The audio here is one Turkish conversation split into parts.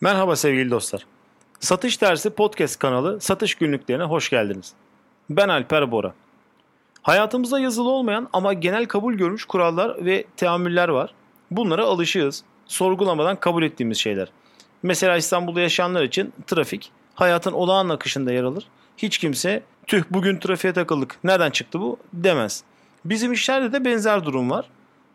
Merhaba sevgili dostlar. Satış Dersi Podcast kanalı Satış Günlüklerine hoş geldiniz. Ben Alper Bora. Hayatımızda yazılı olmayan ama genel kabul görmüş kurallar ve teamüller var. Bunlara alışığız. Sorgulamadan kabul ettiğimiz şeyler. Mesela İstanbul'da yaşayanlar için trafik hayatın olağan akışında yer alır. Hiç kimse tüh bugün trafiğe takıldık nereden çıktı bu demez. Bizim işlerde de benzer durum var.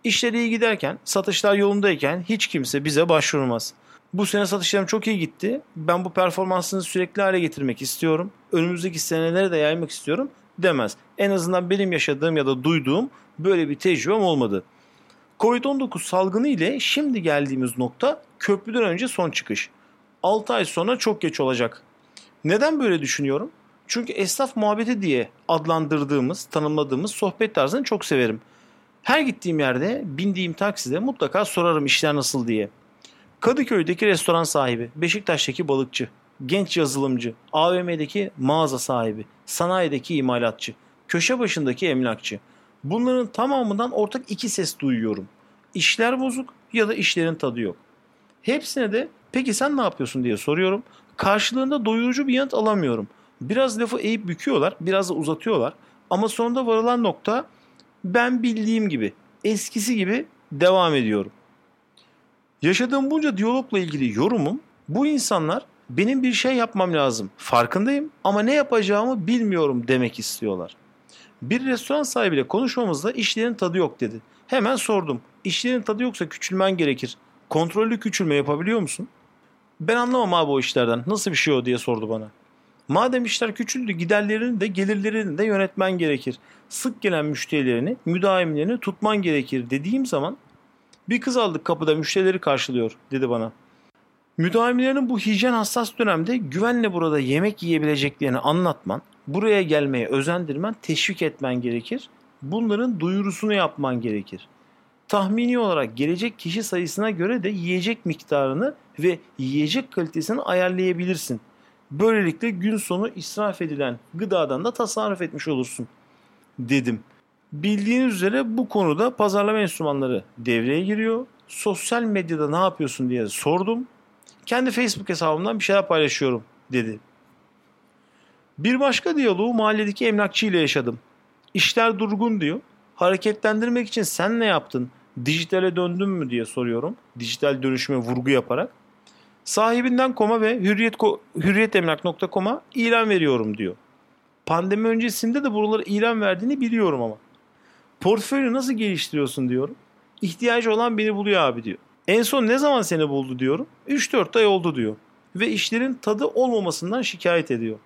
İşleri iyi giderken, satışlar yolundayken hiç kimse bize başvurmaz. Bu sene satışlarım çok iyi gitti. Ben bu performansını sürekli hale getirmek istiyorum. Önümüzdeki senelere de yaymak istiyorum demez. En azından benim yaşadığım ya da duyduğum böyle bir tecrübem olmadı. Covid-19 salgını ile şimdi geldiğimiz nokta köprüden önce son çıkış. 6 ay sonra çok geç olacak. Neden böyle düşünüyorum? Çünkü esnaf muhabbeti diye adlandırdığımız, tanımladığımız sohbet tarzını çok severim. Her gittiğim yerde bindiğim takside mutlaka sorarım işler nasıl diye. Kadıköy'deki restoran sahibi, Beşiktaş'taki balıkçı, genç yazılımcı, AVM'deki mağaza sahibi, sanayideki imalatçı, köşe başındaki emlakçı. Bunların tamamından ortak iki ses duyuyorum. İşler bozuk ya da işlerin tadı yok. Hepsine de peki sen ne yapıyorsun diye soruyorum. Karşılığında doyurucu bir yanıt alamıyorum. Biraz lafı eğip büküyorlar, biraz da uzatıyorlar. Ama sonunda varılan nokta ben bildiğim gibi, eskisi gibi devam ediyorum. Yaşadığım bunca diyalogla ilgili yorumum bu insanlar benim bir şey yapmam lazım. Farkındayım ama ne yapacağımı bilmiyorum demek istiyorlar. Bir restoran sahibiyle konuşmamızda işlerin tadı yok dedi. Hemen sordum. İşlerin tadı yoksa küçülmen gerekir. Kontrollü küçülme yapabiliyor musun? Ben anlamam abi o işlerden. Nasıl bir şey o diye sordu bana. Madem işler küçüldü giderlerini de gelirlerini de yönetmen gerekir. Sık gelen müşterilerini, müdavimlerini tutman gerekir dediğim zaman bir kız aldık kapıda müşterileri karşılıyor dedi bana. Müdavimlerin bu hijyen hassas dönemde güvenle burada yemek yiyebileceklerini anlatman, buraya gelmeye özendirmen, teşvik etmen gerekir. Bunların duyurusunu yapman gerekir. Tahmini olarak gelecek kişi sayısına göre de yiyecek miktarını ve yiyecek kalitesini ayarlayabilirsin. Böylelikle gün sonu israf edilen gıdadan da tasarruf etmiş olursun dedim. Bildiğiniz üzere bu konuda pazarlama enstrümanları devreye giriyor. Sosyal medyada ne yapıyorsun diye sordum. Kendi Facebook hesabımdan bir şeyler paylaşıyorum dedi. Bir başka diyaloğu mahalledeki emlakçı ile yaşadım. İşler durgun diyor. Hareketlendirmek için sen ne yaptın? Dijitale döndün mü diye soruyorum. Dijital dönüşüme vurgu yaparak. Sahibinden koma ve hürriyet, hürriyetemlak.com'a ilan veriyorum diyor. Pandemi öncesinde de buraları ilan verdiğini biliyorum ama. Portföyü nasıl geliştiriyorsun diyorum. İhtiyacı olan beni buluyor abi diyor. En son ne zaman seni buldu diyorum. 3-4 ay oldu diyor. Ve işlerin tadı olmamasından şikayet ediyor.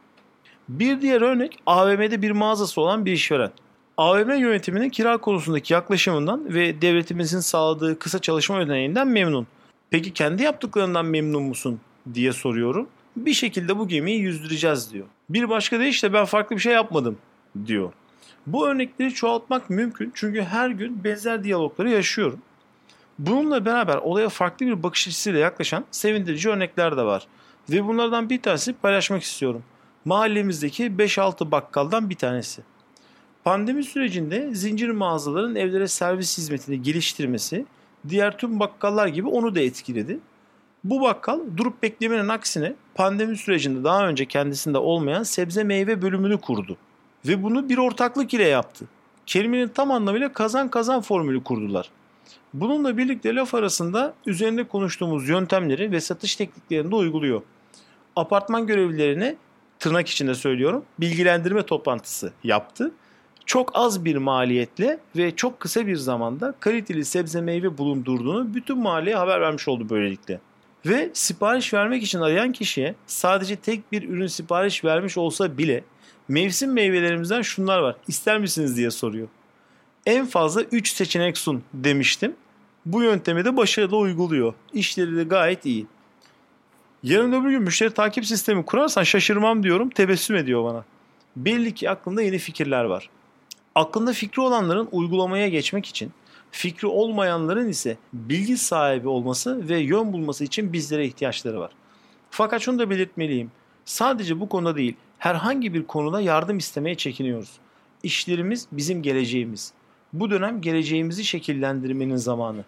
Bir diğer örnek AVM'de bir mağazası olan bir işveren. AVM yönetiminin kira konusundaki yaklaşımından ve devletimizin sağladığı kısa çalışma ödeneğinden memnun. Peki kendi yaptıklarından memnun musun diye soruyorum. Bir şekilde bu gemiyi yüzdüreceğiz diyor. Bir başka deyişle ben farklı bir şey yapmadım diyor. Bu örnekleri çoğaltmak mümkün çünkü her gün benzer diyalogları yaşıyorum. Bununla beraber olaya farklı bir bakış açısıyla yaklaşan sevindirici örnekler de var. Ve bunlardan bir tanesi paylaşmak istiyorum. Mahallemizdeki 5-6 bakkaldan bir tanesi. Pandemi sürecinde zincir mağazaların evlere servis hizmetini geliştirmesi diğer tüm bakkallar gibi onu da etkiledi. Bu bakkal durup beklemenin aksine pandemi sürecinde daha önce kendisinde olmayan sebze meyve bölümünü kurdu. Ve bunu bir ortaklık ile yaptı. Kelimenin tam anlamıyla kazan kazan formülü kurdular. Bununla birlikte laf arasında üzerinde konuştuğumuz yöntemleri ve satış tekniklerini de uyguluyor. Apartman görevlilerine tırnak içinde söylüyorum bilgilendirme toplantısı yaptı. Çok az bir maliyetle ve çok kısa bir zamanda kaliteli sebze meyve bulundurduğunu bütün mahalleye haber vermiş oldu böylelikle. Ve sipariş vermek için arayan kişiye sadece tek bir ürün sipariş vermiş olsa bile mevsim meyvelerimizden şunlar var ister misiniz diye soruyor. En fazla 3 seçenek sun demiştim. Bu yöntemi de başarılı uyguluyor. İşleri de gayet iyi. Yarın öbür gün müşteri takip sistemi kurarsan şaşırmam diyorum tebessüm ediyor bana. Belli ki aklında yeni fikirler var. Aklında fikri olanların uygulamaya geçmek için, fikri olmayanların ise bilgi sahibi olması ve yön bulması için bizlere ihtiyaçları var. Fakat şunu da belirtmeliyim. Sadece bu konuda değil, herhangi bir konuda yardım istemeye çekiniyoruz. İşlerimiz bizim geleceğimiz. Bu dönem geleceğimizi şekillendirmenin zamanı.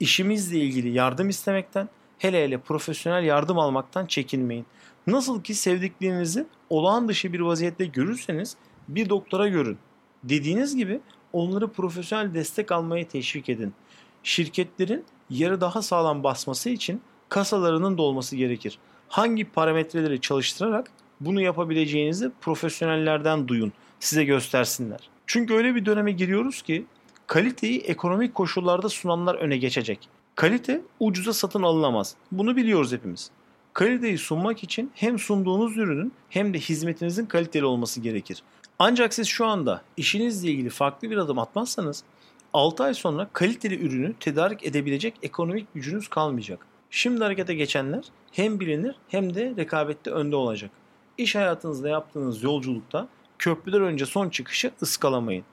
İşimizle ilgili yardım istemekten, hele hele profesyonel yardım almaktan çekinmeyin. Nasıl ki sevdiklerinizi olağan dışı bir vaziyette görürseniz bir doktora görün. Dediğiniz gibi onları profesyonel destek almaya teşvik edin. Şirketlerin yarı daha sağlam basması için kasalarının dolması gerekir. Hangi parametreleri çalıştırarak bunu yapabileceğinizi profesyonellerden duyun. Size göstersinler. Çünkü öyle bir döneme giriyoruz ki kaliteyi ekonomik koşullarda sunanlar öne geçecek. Kalite ucuza satın alınamaz. Bunu biliyoruz hepimiz. Kaliteyi sunmak için hem sunduğunuz ürünün hem de hizmetinizin kaliteli olması gerekir. Ancak siz şu anda işinizle ilgili farklı bir adım atmazsanız 6 ay sonra kaliteli ürünü tedarik edebilecek ekonomik gücünüz kalmayacak. Şimdi harekete geçenler hem bilinir hem de rekabette önde olacak. İş hayatınızda yaptığınız yolculukta köprüden önce son çıkışı ıskalamayın.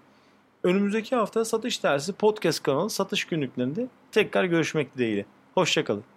Önümüzdeki hafta Satış Dersi Podcast kanalı satış günlüklerinde tekrar görüşmek dileğiyle. Hoşçakalın.